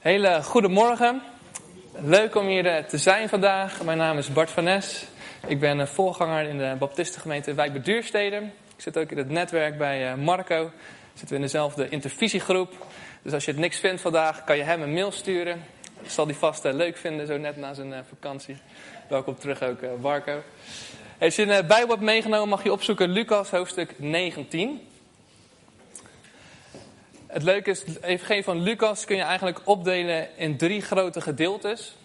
Hele goedemorgen. Leuk om hier eh, te zijn vandaag. Mijn naam is Bart van Nes. Ik ben voorganger in de Baptistengemeente Wijk Duurstede. Ik zit ook in het netwerk bij eh, Marco. Zitten we in dezelfde intervisiegroep. Dus als je het niks vindt vandaag, kan je hem een mail sturen. Zal hij vast eh, leuk vinden, zo net na zijn vakantie. Welkom terug ook, Marco. Als je een Bijbel hebt meegenomen, mag je opzoeken Lucas hoofdstuk 19. Het leuke is, het evangelie van Lucas kun je eigenlijk opdelen in drie grote gedeeltes.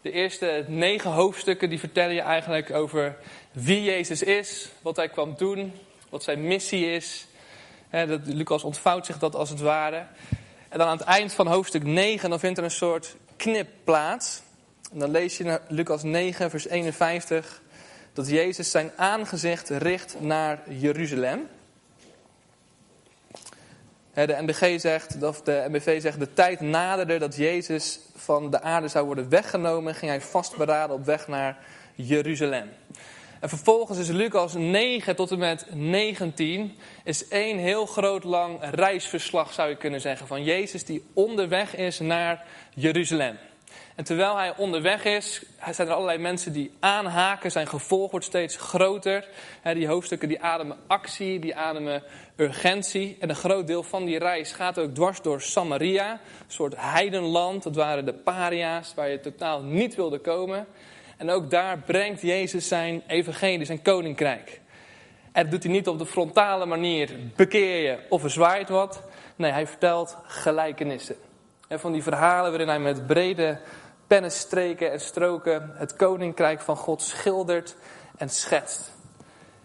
De eerste negen hoofdstukken die vertellen je eigenlijk over wie Jezus is, wat hij kwam doen, wat zijn missie is. dat, Lucas ontvouwt zich dat als het ware. En dan aan het eind van hoofdstuk 9, dan vindt er een soort knip plaats. En dan lees je Lucas 9, vers 51, dat Jezus zijn aangezicht richt naar Jeruzalem. De NBG zegt, of de MBV zegt, de tijd naderde dat Jezus van de aarde zou worden weggenomen, ging hij vastberaden op weg naar Jeruzalem. En vervolgens is Lucas 9 tot en met 19 is één heel groot lang reisverslag zou je kunnen zeggen van Jezus die onderweg is naar Jeruzalem. En terwijl hij onderweg is, zijn er allerlei mensen die aanhaken. Zijn gevolg wordt steeds groter. Die hoofdstukken die ademen actie, die ademen urgentie. En een groot deel van die reis gaat ook dwars door Samaria. Een soort heidenland. Dat waren de paria's waar je totaal niet wilde komen. En ook daar brengt Jezus zijn evangelie, zijn koninkrijk. En dat doet hij niet op de frontale manier, bekeer je of verzwaait wat. Nee, hij vertelt gelijkenissen. En van die verhalen waarin hij met brede pennenstreken en stroken het koninkrijk van God schildert en schetst.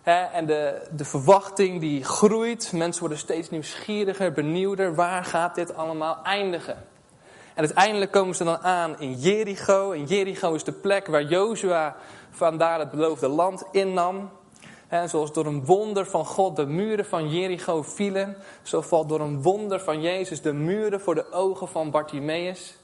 En de, de verwachting die groeit, mensen worden steeds nieuwsgieriger, benieuwder, waar gaat dit allemaal eindigen? En uiteindelijk komen ze dan aan in Jericho. En Jericho is de plek waar Jozua vandaar het beloofde land innam. En zoals door een wonder van God de muren van Jericho vielen, zo valt door een wonder van Jezus de muren voor de ogen van Bartimaeus.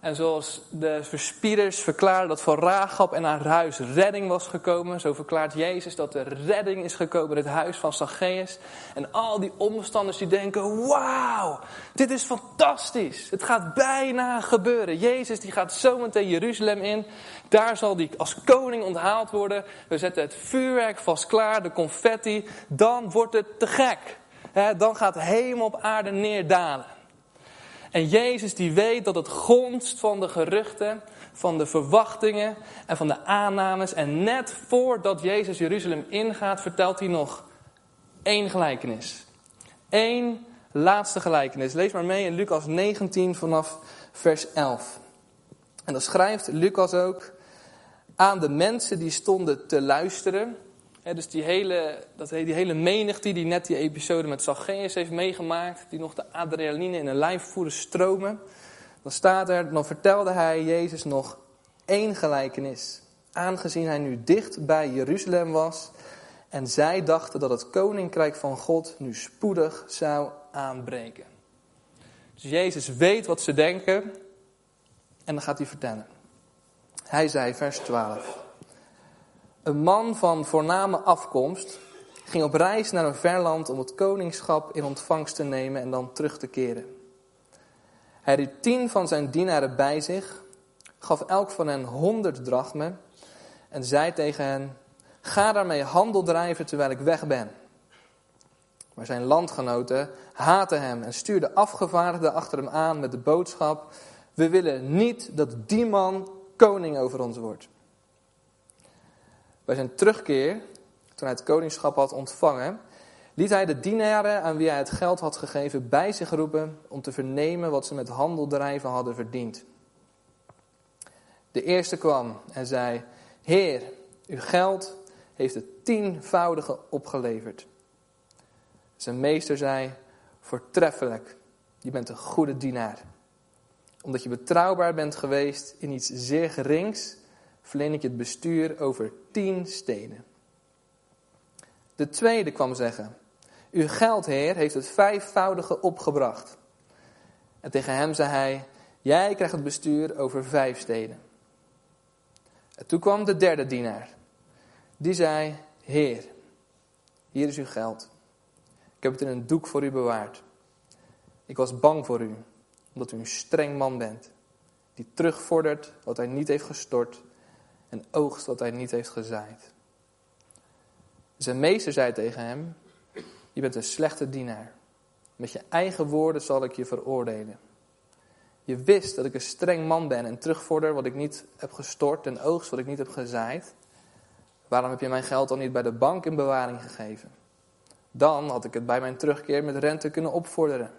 En zoals de verspieders verklaren dat voor Rahab en haar huis redding was gekomen, zo verklaart Jezus dat er redding is gekomen in het huis van Zacchaeus. En al die omstanders die denken, wauw, dit is fantastisch. Het gaat bijna gebeuren. Jezus die gaat zometeen Jeruzalem in. Daar zal hij als koning onthaald worden. We zetten het vuurwerk vast klaar, de confetti. Dan wordt het te gek. dan gaat hemel op aarde neerdalen. En Jezus die weet dat het gonst van de geruchten, van de verwachtingen en van de aannames. En net voordat Jezus Jeruzalem ingaat, vertelt hij nog één gelijkenis. Eén laatste gelijkenis. Lees maar mee in Lucas 19 vanaf vers 11. En dan schrijft Lucas ook aan de mensen die stonden te luisteren dus die hele, dat, die hele menigte die net die episode met Zacchaeus heeft meegemaakt, die nog de adrenaline in een lijf voeren stromen. Dan staat er, dan vertelde hij Jezus nog één gelijkenis. Aangezien hij nu dicht bij Jeruzalem was en zij dachten dat het koninkrijk van God nu spoedig zou aanbreken. Dus Jezus weet wat ze denken en dan gaat hij vertellen. Hij zei, vers 12. Een man van voorname afkomst ging op reis naar een ver land om het koningschap in ontvangst te nemen en dan terug te keren. Hij riep tien van zijn dienaren bij zich, gaf elk van hen honderd drachmen en zei tegen hen, ga daarmee handel drijven terwijl ik weg ben. Maar zijn landgenoten haatten hem en stuurden afgevaardigden achter hem aan met de boodschap, we willen niet dat die man koning over ons wordt. Bij zijn terugkeer, toen hij het koningschap had ontvangen, liet hij de dienaren aan wie hij het geld had gegeven bij zich roepen om te vernemen wat ze met handeldrijven hadden verdiend. De eerste kwam en zei: Heer, uw geld heeft het tienvoudige opgeleverd. Zijn meester zei: Voortreffelijk, je bent een goede dienaar. Omdat je betrouwbaar bent geweest in iets zeer gerings, verleen ik het bestuur over tien steden. De tweede kwam zeggen, uw geldheer heeft het vijfvoudige opgebracht. En tegen hem zei hij, jij krijgt het bestuur over vijf steden. En toen kwam de derde dienaar. Die zei, heer, hier is uw geld. Ik heb het in een doek voor u bewaard. Ik was bang voor u, omdat u een streng man bent, die terugvordert wat hij niet heeft gestort en oogst wat hij niet heeft gezaaid. Zijn meester zei tegen hem, je bent een slechte dienaar. Met je eigen woorden zal ik je veroordelen. Je wist dat ik een streng man ben en terugvorder wat ik niet heb gestort en oogst wat ik niet heb gezaaid. Waarom heb je mijn geld dan niet bij de bank in bewaring gegeven? Dan had ik het bij mijn terugkeer met rente kunnen opvorderen.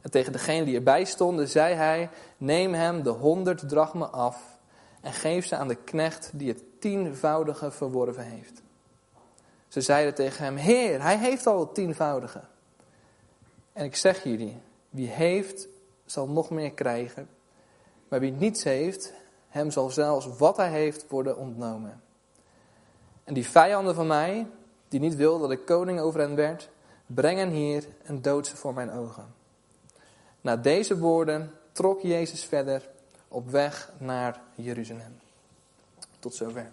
En tegen degene die erbij stonden, zei hij: Neem hem de honderd drachmen af en geef ze aan de knecht die het tienvoudige verworven heeft. Ze zeiden tegen hem: Heer, hij heeft al het tienvoudige. En ik zeg jullie: wie heeft, zal nog meer krijgen. Maar wie niets heeft, hem zal zelfs wat hij heeft worden ontnomen. En die vijanden van mij, die niet wilden dat ik koning over hen werd, brengen hier en dood ze voor mijn ogen. Na deze woorden trok Jezus verder op weg naar Jeruzalem. Tot zover.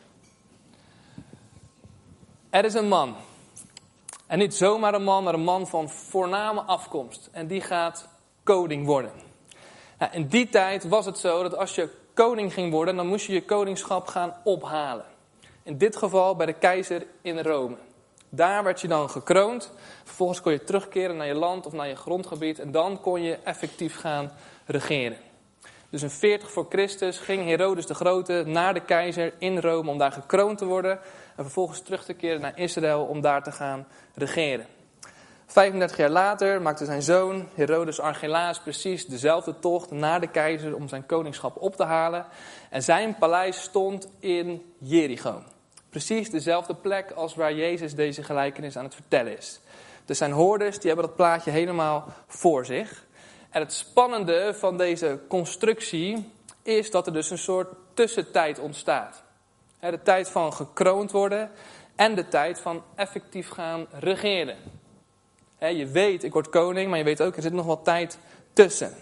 Er is een man. En niet zomaar een man, maar een man van voorname afkomst. En die gaat koning worden. Nou, in die tijd was het zo dat als je koning ging worden, dan moest je je koningschap gaan ophalen. In dit geval bij de keizer in Rome. Daar werd je dan gekroond. Vervolgens kon je terugkeren naar je land of naar je grondgebied. En dan kon je effectief gaan regeren. Dus in 40 voor Christus ging Herodes de Grote naar de keizer in Rome om daar gekroond te worden. En vervolgens terug te keren naar Israël om daar te gaan regeren. 35 jaar later maakte zijn zoon Herodes Archelaus precies dezelfde tocht naar de keizer om zijn koningschap op te halen. En zijn paleis stond in Jericho. Precies dezelfde plek als waar Jezus deze gelijkenis aan het vertellen is. Dus zijn hoorders die hebben dat plaatje helemaal voor zich. En het spannende van deze constructie is dat er dus een soort tussentijd ontstaat. De tijd van gekroond worden en de tijd van effectief gaan regeren. Je weet, ik word koning, maar je weet ook, er zit nog wat tijd tussen.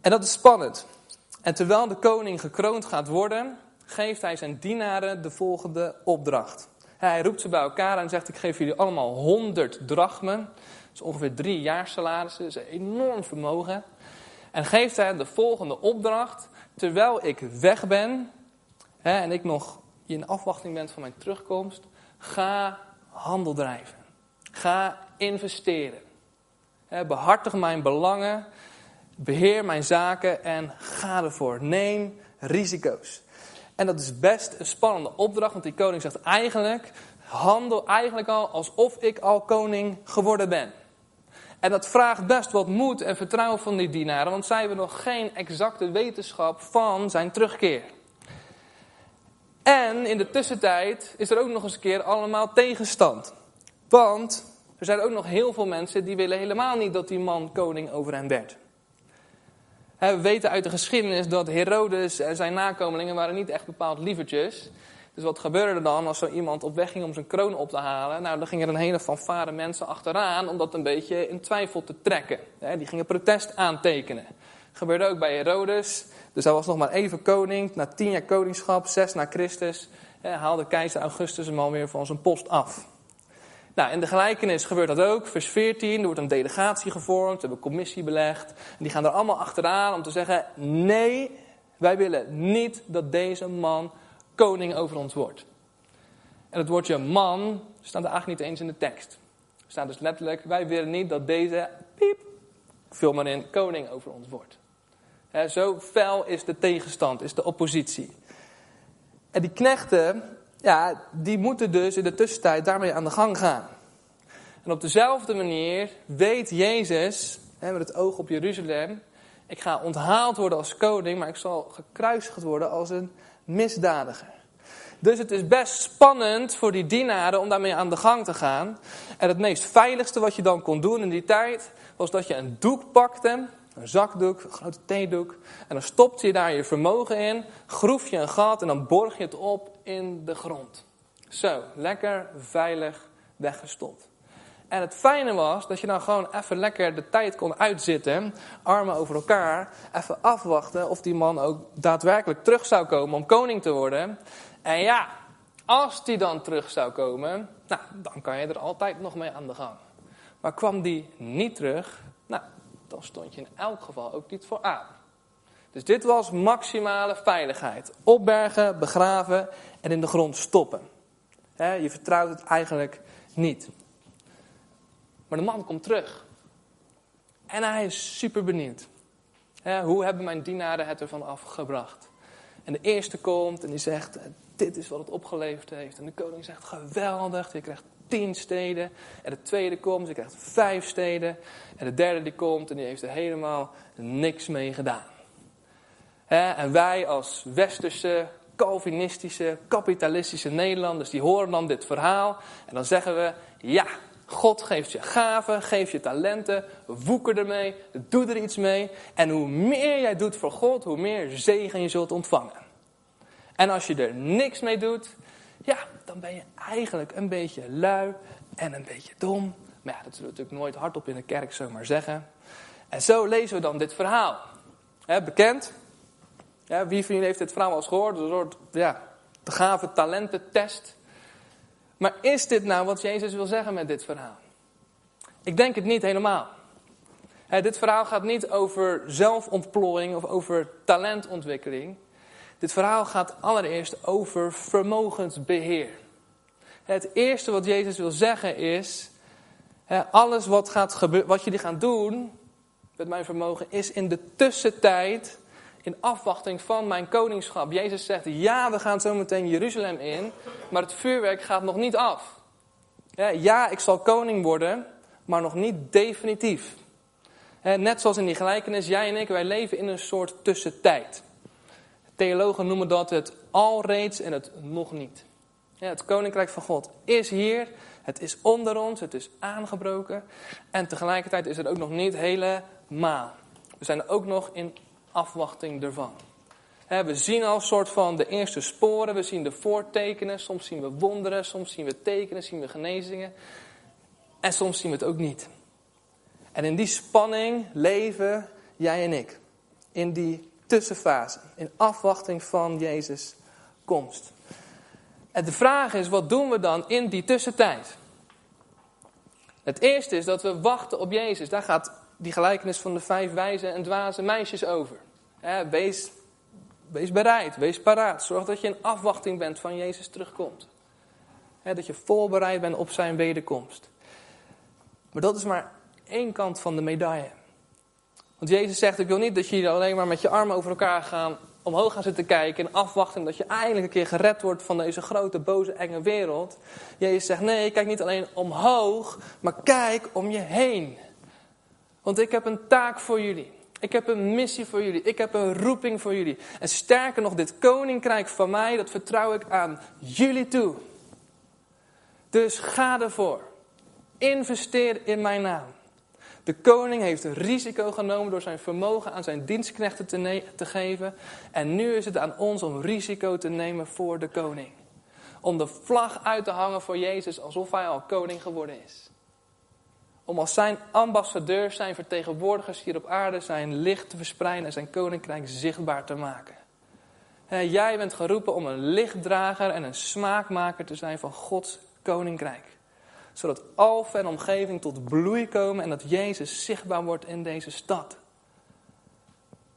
En dat is spannend. En terwijl de koning gekroond gaat worden, geeft hij zijn dienaren de volgende opdracht. Hij roept ze bij elkaar en zegt: Ik geef jullie allemaal 100 drachmen. Ongeveer drie jaar salarissen, is een enorm vermogen. En geeft hij de volgende opdracht. Terwijl ik weg ben hè, en ik nog in afwachting ben van mijn terugkomst, ga handel drijven. Ga investeren. Hè, behartig mijn belangen. Beheer mijn zaken en ga ervoor. Neem risico's. En dat is best een spannende opdracht, want die koning zegt eigenlijk, handel eigenlijk al alsof ik al koning geworden ben. En dat vraagt best wat moed en vertrouwen van die dienaren, want zij hebben nog geen exacte wetenschap van zijn terugkeer. En in de tussentijd is er ook nog eens een keer allemaal tegenstand. Want er zijn ook nog heel veel mensen die willen helemaal niet dat die man koning over hen werd. We weten uit de geschiedenis dat Herodes en zijn nakomelingen waren niet echt bepaald lievertjes. Dus wat gebeurde er dan als zo iemand op weg ging om zijn kroon op te halen? Nou, dan gingen er een hele fanfare mensen achteraan om dat een beetje in twijfel te trekken. Die gingen protest aantekenen. Gebeurde ook bij Herodes. Dus hij was nog maar even koning. Na tien jaar koningschap, zes na Christus, haalde keizer Augustus hem alweer van zijn post af. Nou, in de gelijkenis gebeurt dat ook. Vers 14, er wordt een delegatie gevormd, we hebben een commissie belegd. En die gaan er allemaal achteraan om te zeggen, nee, wij willen niet dat deze man koning over ons wordt. En het woordje man staat er eigenlijk niet eens in de tekst. Er staat dus letterlijk, wij willen niet dat deze, piep, vul maar in, koning over ons wordt. zo fel is de tegenstand, is de oppositie. En die knechten, ja, die moeten dus in de tussentijd daarmee aan de gang gaan. En op dezelfde manier weet Jezus, hè, met het oog op Jeruzalem, ik ga onthaald worden als koning, maar ik zal gekruisigd worden als een misdadiger. Dus het is best spannend voor die dienaren om daarmee aan de gang te gaan. En het meest veiligste wat je dan kon doen in die tijd, was dat je een doek pakte, een zakdoek, een grote theedoek. En dan stopte je daar je vermogen in, groef je een gat en dan borg je het op in de grond. Zo, lekker veilig weggestopt. En het fijne was dat je dan gewoon even lekker de tijd kon uitzitten, armen over elkaar, even afwachten of die man ook daadwerkelijk terug zou komen om koning te worden. En ja, als die dan terug zou komen, nou, dan kan je er altijd nog mee aan de gang. Maar kwam die niet terug, nou, dan stond je in elk geval ook niet voor aan. Dus dit was maximale veiligheid. Opbergen, begraven en in de grond stoppen. je vertrouwt het eigenlijk niet. Maar de man komt terug. En hij is super benieuwd. hoe hebben mijn dienaren het ervan afgebracht? En de eerste komt en die zegt, dit is wat het opgeleverd heeft. En de koning zegt, geweldig, je krijgt tien steden. En de tweede komt, je krijgt vijf steden. En de derde die komt en die heeft er helemaal niks mee gedaan. En wij als westerse, Calvinistische, kapitalistische Nederlanders, die horen dan dit verhaal. En dan zeggen we, ja, God geeft je gaven, geeft je talenten, woeker ermee, doe er iets mee. En hoe meer jij doet voor God, hoe meer zegen je zult ontvangen. En als je er niks mee doet, ja, dan ben je eigenlijk een beetje lui en een beetje dom. Maar ja, dat zullen we natuurlijk nooit hardop in de kerk zomaar zeggen. En zo lezen we dan dit verhaal. bekend? Wie van jullie heeft dit verhaal al eens gehoord? Een soort ja, gave talententest. Maar is dit nou wat Jezus wil zeggen met dit verhaal? Ik denk het niet helemaal. dit verhaal gaat niet over zelfontplooiing of over talentontwikkeling. Dit verhaal gaat allereerst over vermogensbeheer. Het eerste wat Jezus wil zeggen is: alles wat, gaat wat jullie gaan doen met mijn vermogen, is in de tussentijd in afwachting van mijn koningschap. Jezus zegt, ja, we gaan zo meteen Jeruzalem in, maar het vuurwerk gaat nog niet af. Ja, ik zal koning worden, maar nog niet definitief. Net zoals in die gelijkenis, jij en ik, wij leven in een soort tussentijd. Theologen noemen dat het alreeds en het nog niet. het koninkrijk van God is hier, het is onder ons, het is aangebroken. En tegelijkertijd is het ook nog niet helemaal. We zijn ook nog in afwachting ervan. We zien al een soort van de eerste sporen, we zien de voortekenen, soms zien we wonderen, soms zien we tekenen, zien we genezingen. En soms zien we het ook niet. En in die spanning leven jij en ik. In die tussenfase, in afwachting van Jezus' komst. En de vraag is, wat doen we dan in die tussentijd? Het eerste is dat we wachten op Jezus. Daar gaat die gelijkenis van de vijf wijze en dwaze meisjes over. wees, wees bereid, wees paraat. Zorg dat je in afwachting bent van Jezus terugkomt. dat je voorbereid bent op zijn wederkomst. Maar dat is maar één kant van de medaille. Want Jezus zegt, ik wil niet dat je alleen maar met je armen over elkaar gaan, omhoog gaan zitten kijken in afwachting dat je eindelijk een keer gered wordt van deze grote, boze, enge wereld. Jezus zegt, nee, kijk niet alleen omhoog, maar kijk om je heen. Want ik heb een taak voor jullie. Ik heb een missie voor jullie. Ik heb een roeping voor jullie. En sterker nog, dit koninkrijk van mij, dat vertrouw ik aan jullie toe. Dus ga ervoor. Investeer in mijn naam. De koning heeft een risico genomen door zijn vermogen aan zijn dienstknechten te, te geven. En nu is het aan ons om risico te nemen voor de koning. Om de vlag uit te hangen voor Jezus alsof hij al koning geworden is. Om als zijn ambassadeurs, zijn vertegenwoordigers hier op aarde zijn licht te verspreiden en zijn koninkrijk zichtbaar te maken. Jij bent geroepen om een lichtdrager en een smaakmaker te zijn van Gods koninkrijk. Zodat Alphen en omgeving tot bloei komen en dat Jezus zichtbaar wordt in deze stad.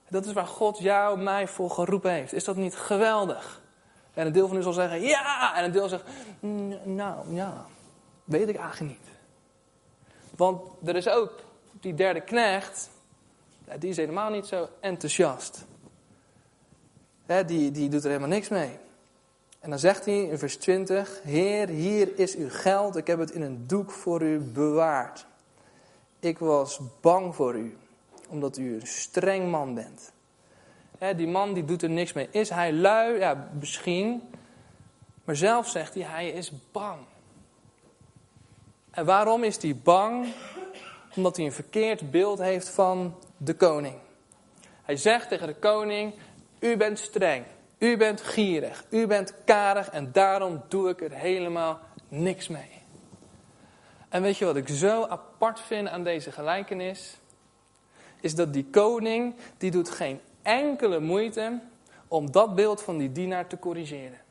Dat is waar God jou, mij voor geroepen heeft. Is dat niet geweldig? En een deel van u zal zeggen ja, en een deel zegt nou ja, weet ik eigenlijk niet. Want er is ook die derde knecht, die is helemaal niet zo enthousiast. Die, die doet er helemaal niks mee. En dan zegt hij in vers 20: Heer, hier is uw geld, ik heb het in een doek voor u bewaard. Ik was bang voor u, omdat u een streng man bent. die man die doet er niks mee. Is hij lui? Ja, misschien. Maar zelf zegt hij, hij is bang. En waarom is hij bang? Omdat hij een verkeerd beeld heeft van de koning. Hij zegt tegen de koning: U bent streng, u bent gierig, u bent karig en daarom doe ik er helemaal niks mee. En weet je wat ik zo apart vind aan deze gelijkenis? Is dat die koning, die doet geen enkele moeite om dat beeld van die dienaar te corrigeren.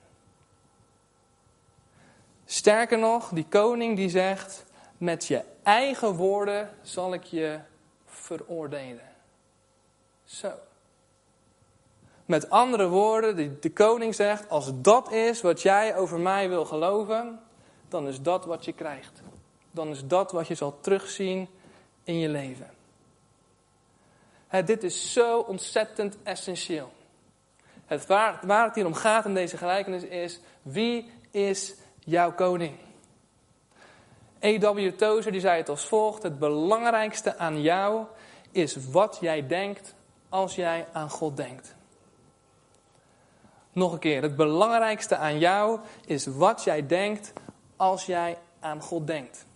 Sterker nog, die koning die zegt, met je eigen woorden zal ik je veroordelen. Zo. Met andere woorden, de, koning zegt: Als dat is wat jij over mij wil geloven, dan is dat wat je krijgt. Dan is dat wat je zal terugzien in je leven. dit is zo ontzettend essentieel. Het waar, waar het hier om gaat in deze gelijkenis is: wie is jouw koning? E.W. Tozer die zei het als volgt: Het belangrijkste aan jou is wat jij denkt als jij aan God denkt. Nog een keer, het belangrijkste aan jou is wat jij denkt als jij aan God denkt.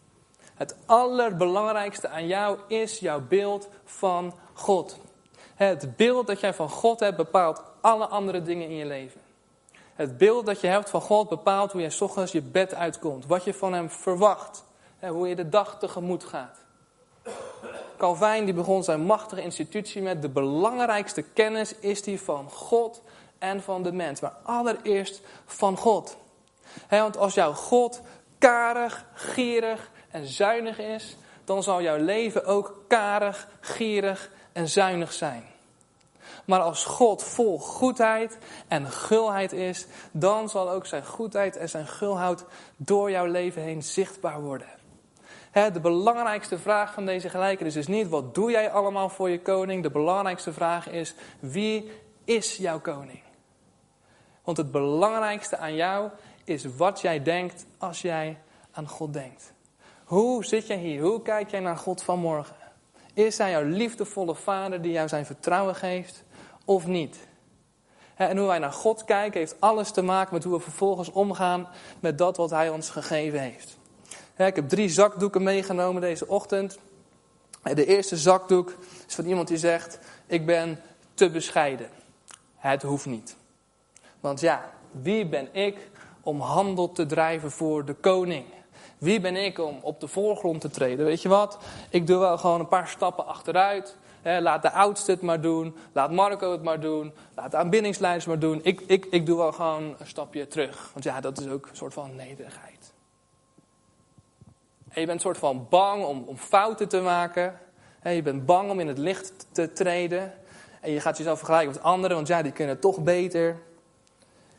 Het allerbelangrijkste aan jou is jouw beeld van God. Het beeld dat jij van God hebt bepaalt alle andere dingen in je leven. Het beeld dat je hebt van God bepaalt hoe jij ochtends je bed uitkomt. Wat je van hem verwacht. Hoe je de dag tegemoet gaat. Calvijn die begon zijn machtige institutie met de belangrijkste kennis is die van God en van de mens. Maar allereerst van God. want als jouw God karig, gierig en zuinig is, dan zal jouw leven ook karig, gierig en zuinig zijn. Maar als God vol goedheid en gulheid is, dan zal ook zijn goedheid en zijn gulheid door jouw leven heen zichtbaar worden. de belangrijkste vraag van deze gelijkenis is niet wat doe jij allemaal voor je koning. De belangrijkste vraag is wie is jouw koning? Want het belangrijkste aan jou is wat jij denkt als jij aan God denkt. Hoe zit jij hier? Hoe kijk jij naar God vanmorgen? Is hij jouw liefdevolle vader die jou zijn vertrouwen geeft of niet? En hoe wij naar God kijken heeft alles te maken met hoe we vervolgens omgaan met dat wat hij ons gegeven heeft. Ik heb drie zakdoeken meegenomen deze ochtend. De eerste zakdoek is van iemand die zegt: Ik ben te bescheiden. Het hoeft niet. Want ja, wie ben ik om handel te drijven voor de koning? Wie ben ik om op de voorgrond te treden? Weet je wat? Ik doe wel gewoon een paar stappen achteruit. Laat de oudste het maar doen. Laat Marco het maar doen. Laat de aanbindingsleiders maar doen. Ik, ik, ik doe wel gewoon een stapje terug. Want ja, dat is ook een soort van nederigheid. En je bent een soort van bang om, om fouten te maken. je bent bang om in het licht te treden. En je gaat jezelf vergelijken met anderen, want ja, die kunnen het toch beter.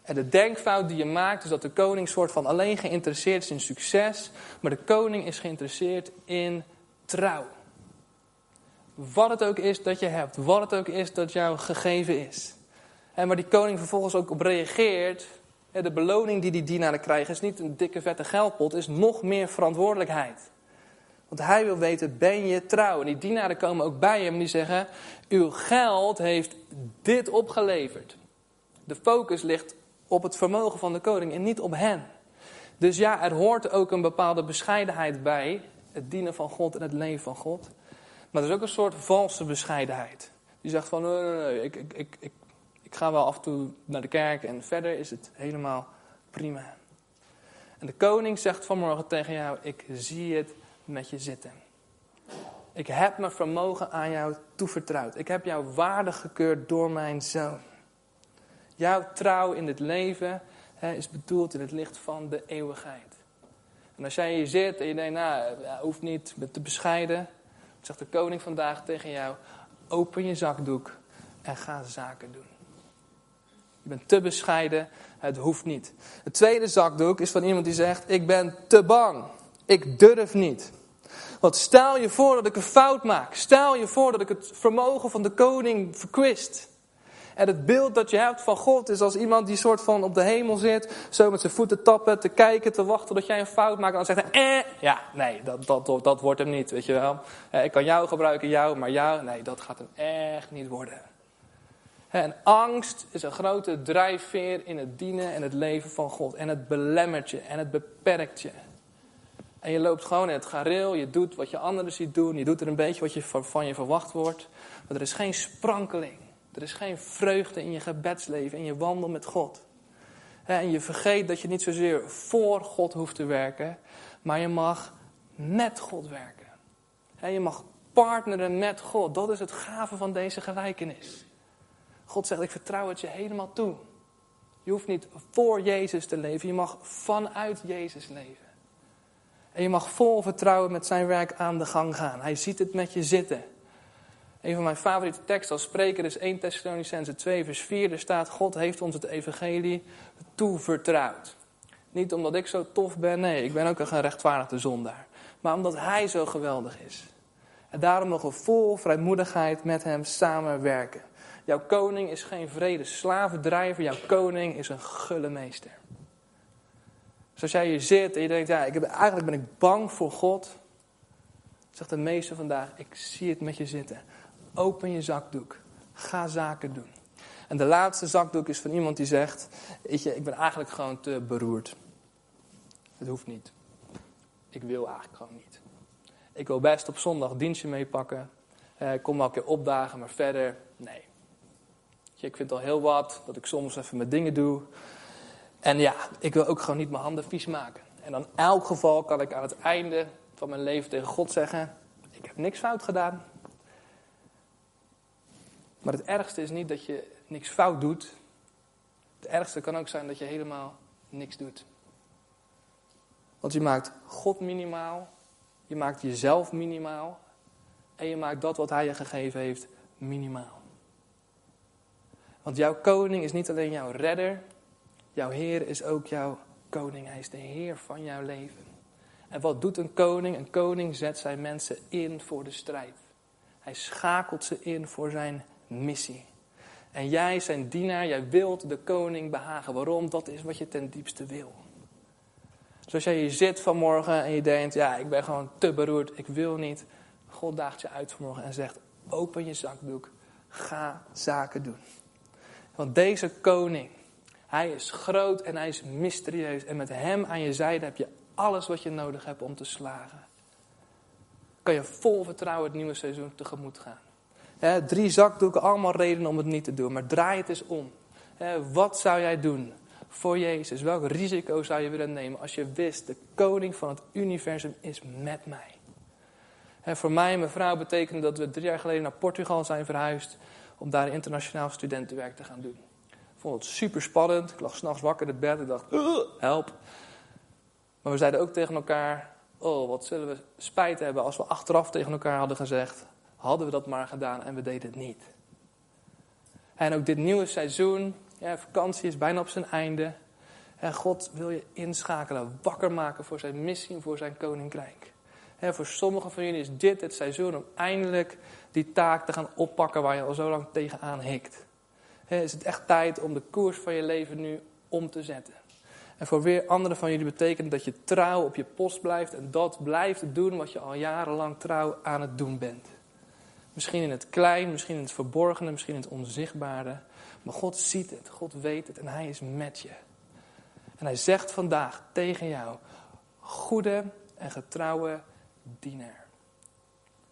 En de denkfout die je maakt is dat de koning soort van alleen geïnteresseerd is in succes, maar de koning is geïnteresseerd in trouw. Wat het ook is dat je hebt, wat het ook is dat jou gegeven is. En waar die koning vervolgens ook op reageert, de beloning die die dienaren krijgen is niet een dikke vette geldpot, is nog meer verantwoordelijkheid. Want hij wil weten, ben je trouw? En die dienaren komen ook bij hem en die zeggen, uw geld heeft dit opgeleverd. De focus ligt op het vermogen van de koning en niet op hen. Dus ja, er hoort ook een bepaalde bescheidenheid bij, het dienen van God en het leven van God. Maar er is ook een soort valse bescheidenheid. Die zegt van, nee, nee, nee, ik, ik, ik, ik, ga wel af en toe naar de kerk en verder is het helemaal prima. En de koning zegt vanmorgen tegen jou, ik zie het met je zitten. Ik heb mijn vermogen aan jou toevertrouwd. Ik heb jou waardig gekeurd door mijn zoon. Jouw trouw in het leven hè, is bedoeld in het licht van de eeuwigheid. En als jij hier zit en je denkt, nou, hoeft niet, te bescheiden. Zegt de koning vandaag tegen jou, open je zakdoek en ga zaken doen. Je bent te bescheiden, het hoeft niet. Het tweede zakdoek is van iemand die zegt, ik ben te bang. Ik durf niet. Want stel je voor dat ik een fout maak. Stel je voor dat ik het vermogen van de koning verkwist. En het beeld dat je hebt van God is als iemand die soort van op de hemel zit, zo met zijn voeten tappen, te kijken, te wachten tot jij een fout maakt. En dan zegt hij, eh, ja, nee, dat, dat, dat wordt hem niet, weet je wel. Eh, ik kan jou gebruiken, jou, maar jou, nee, dat gaat hem echt niet worden. En angst is een grote drijfveer in het dienen en het leven van God. En het belemmert je en het beperkt je. En je loopt gewoon in het gareel, je doet wat je anderen ziet doen, je doet er een beetje wat je van je verwacht wordt. Maar er is geen sprankeling. Er is geen vreugde in je gebedsleven, in je wandel met God. En je vergeet dat je niet zozeer voor God hoeft te werken, maar je mag met God werken. Je mag partneren met God. Dat is het gave van deze gelijkenis. God zegt, ik vertrouw het je helemaal toe. Je hoeft niet voor Jezus te leven, je mag vanuit Jezus leven. En je mag vol vertrouwen met zijn werk aan de gang gaan. Hij ziet het met je zitten. Een van mijn favoriete teksten als spreker is 1 Thessalonicense 2 vers 4. Er staat, God heeft ons het evangelie toevertrouwd. Niet omdat ik zo tof ben, nee, ik ben ook een gerechtvaardigde zondaar. Maar omdat Hij zo geweldig is. En daarom mogen we vol vrijmoedigheid met Hem samenwerken. Jouw koning is geen vrede slavendrijver, jouw koning is een gulle meester. Dus als jij hier zit en je denkt, ja, ik heb, eigenlijk ben ik bang voor God. Zegt de meester vandaag, ik zie het met je zitten. Open je zakdoek. Ga zaken doen. En de laatste zakdoek is van iemand die zegt, weet je, ik ben eigenlijk gewoon te beroerd. Het hoeft niet. Ik wil eigenlijk gewoon niet. Ik wil best op zondag dienstje meepakken. Eh, kom wel een keer opdagen, maar verder, nee. Ik vind al heel wat dat ik soms even mijn dingen doe. En ja, ik wil ook gewoon niet mijn handen vies maken. En dan elk geval kan ik aan het einde van mijn leven tegen God zeggen: Ik heb niks fout gedaan. Maar het ergste is niet dat je niks fout doet. Het ergste kan ook zijn dat je helemaal niks doet. Want je maakt God minimaal, je maakt jezelf minimaal en je maakt dat wat Hij je gegeven heeft minimaal. Want jouw koning is niet alleen jouw redder, jouw Heer is ook jouw koning. Hij is de Heer van jouw leven. En wat doet een koning? Een koning zet zijn mensen in voor de strijd. Hij schakelt ze in voor zijn missie. En jij, zijn dienaar, jij wilt de koning behagen. Waarom? Dat is wat je ten diepste wil. Zoals jij hier zit vanmorgen en je denkt, ja, ik ben gewoon te beroerd, ik wil niet. God daagt je uit vanmorgen en zegt, open je zakdoek, ga zaken doen. Want deze koning, hij is groot en hij is mysterieus. En met hem aan je zijde heb je alles wat je nodig hebt om te slagen. Kan je vol vertrouwen het nieuwe seizoen tegemoet gaan. Drie zakdoeken, allemaal redenen om het niet te doen. Maar draai het eens om. wat zou jij doen voor Jezus? Welk risico zou je willen nemen als je wist, de koning van het universum is met mij? voor mij en mijn vrouw betekende dat we drie jaar geleden naar Portugal zijn verhuisd om daar internationaal studentenwerk te gaan doen. Ik vond het super spannend. Ik lag s'nachts wakker in het bed en dacht, help. Maar we zeiden ook tegen elkaar, oh wat zullen we spijt hebben als we achteraf tegen elkaar hadden gezegd, hadden we dat maar gedaan en we deden het niet. En ook dit nieuwe seizoen, vakantie is bijna op zijn einde. En God wil je inschakelen, wakker maken voor zijn missie en voor zijn koninkrijk. Voor sommigen van jullie is dit het seizoen om eindelijk die taak te gaan oppakken waar je al zo lang tegenaan hikt. is het echt tijd om de koers van je leven nu om te zetten. En voor weer anderen van jullie betekent dat je trouw op je post blijft en dat blijft doen wat je al jarenlang trouw aan het doen bent. Misschien in het klein, misschien in het verborgene, misschien in het onzichtbare. Maar God ziet het, God weet het en Hij is met je. En Hij zegt vandaag tegen jou: goede en getrouwe dienaar.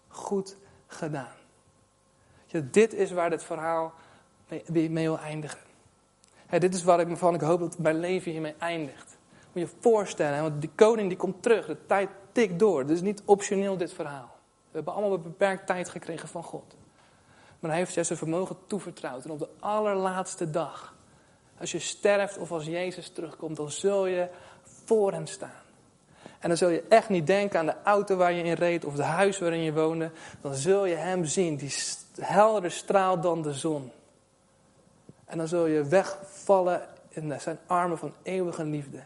Goed gedaan. Ja, dit is waar dit verhaal mee, mee wil eindigen. dit is waar ik, waarvan ik hoop dat mijn leven hiermee eindigt. Moet je je voorstellen, want die koning die komt terug, de tijd tikt door. Het is niet optioneel dit verhaal. We hebben allemaal een beperkt tijd gekregen van God. Maar hij heeft je zijn vermogen toevertrouwd. En op de allerlaatste dag, als je sterft of als Jezus terugkomt, dan zul je voor hem staan. En dan zul je echt niet denken aan de auto waar je in reed of het huis waarin je woonde. Dan zul je hem zien, die helder straalt dan de zon. En dan zul je wegvallen in zijn armen van eeuwige liefde.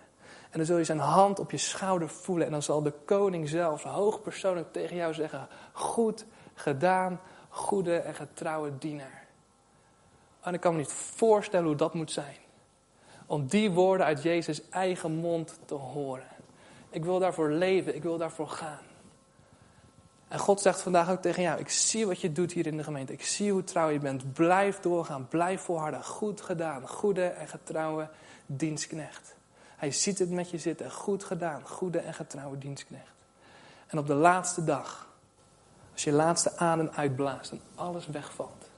En dan zul je zijn hand op je schouder voelen. En dan zal de koning zelf hoogpersoonlijk tegen jou zeggen: Goed gedaan, goede en getrouwe dienaar. En ik kan me niet voorstellen hoe dat moet zijn. Om die woorden uit Jezus' eigen mond te horen. Ik wil daarvoor leven, ik wil daarvoor gaan. En God zegt vandaag ook tegen jou: Ik zie wat je doet hier in de gemeente. Ik zie hoe trouw je bent. Blijf doorgaan, blijf volharden. Goed gedaan, goede en getrouwe dienstknecht. Hij ziet het met je zitten. Goed gedaan, goede en getrouwe dienstknecht. En op de laatste dag, als je laatste adem uitblaast en alles wegvalt,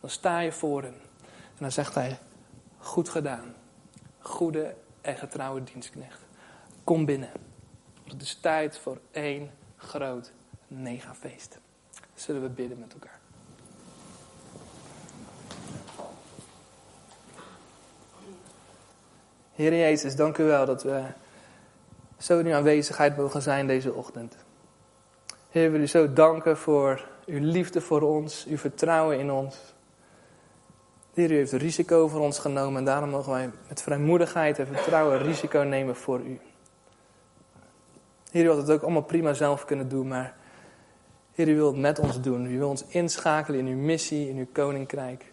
dan sta je voor hem. En dan zegt hij: Goed gedaan, goede en getrouwe dienstknecht. Kom binnen. Het is tijd voor één groot megafeest. Zullen we bidden met elkaar? Heer Jezus, dank u wel dat we zo in uw aanwezigheid mogen zijn deze ochtend. Heer, we willen u zo danken voor uw liefde voor ons, uw vertrouwen in ons. Heer, u heeft risico voor ons genomen en daarom mogen wij met vrijmoedigheid en vertrouwen risico nemen voor u. Heer, u had het ook allemaal prima zelf kunnen doen, maar Heer, u wilt het met ons doen. U wilt ons inschakelen in uw missie, in uw koninkrijk.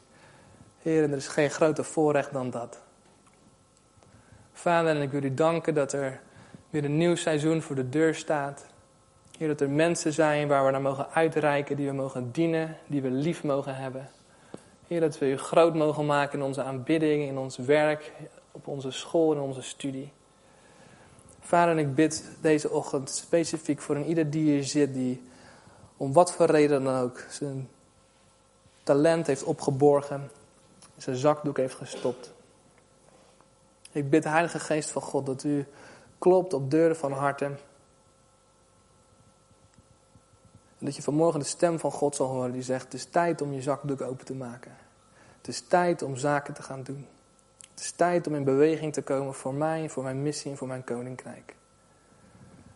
Heer, en er is geen groter voorrecht dan dat. Vader, en ik wil u danken dat er weer een nieuw seizoen voor de deur staat. Heer, dat er mensen zijn waar we naar mogen uitreiken, die we mogen dienen, die we lief mogen hebben. Heer, dat we u groot mogen maken in onze aanbidding, in ons werk, op onze school en onze studie. Vader, en ik bid deze ochtend specifiek voor een ieder die hier zit, die om wat voor reden dan ook zijn talent heeft opgeborgen, zijn zakdoek heeft gestopt. Ik bid, Heilige Geest van God, dat u klopt op deuren van harten. En dat je vanmorgen de stem van God zal horen die zegt: Het is tijd om je zakdoek open te maken. Het is tijd om zaken te gaan doen. Het is tijd om in beweging te komen voor mij, voor mijn missie en voor mijn koninkrijk.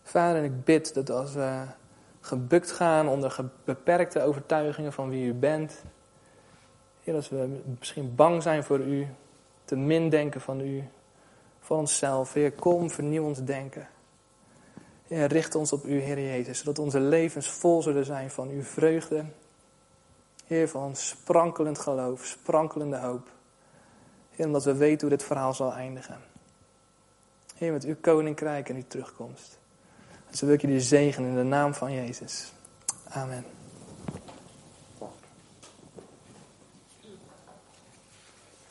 Vader, ik bid dat als we gebukt gaan onder beperkte overtuigingen van wie u bent, Heer, als we misschien bang zijn voor u, te min denken van u, voor onszelf. Heer, kom, vernieuw ons denken. Heer, richt ons op u, Heer Jezus, zodat onze levens vol zullen zijn van uw vreugde. Heer, van sprankelend geloof, sprankelende hoop. Heer, omdat we weten hoe dit verhaal zal eindigen. Heer, met uw koninkrijk en uw terugkomst. Dus wil ik jullie zegenen in de naam van Jezus. Amen.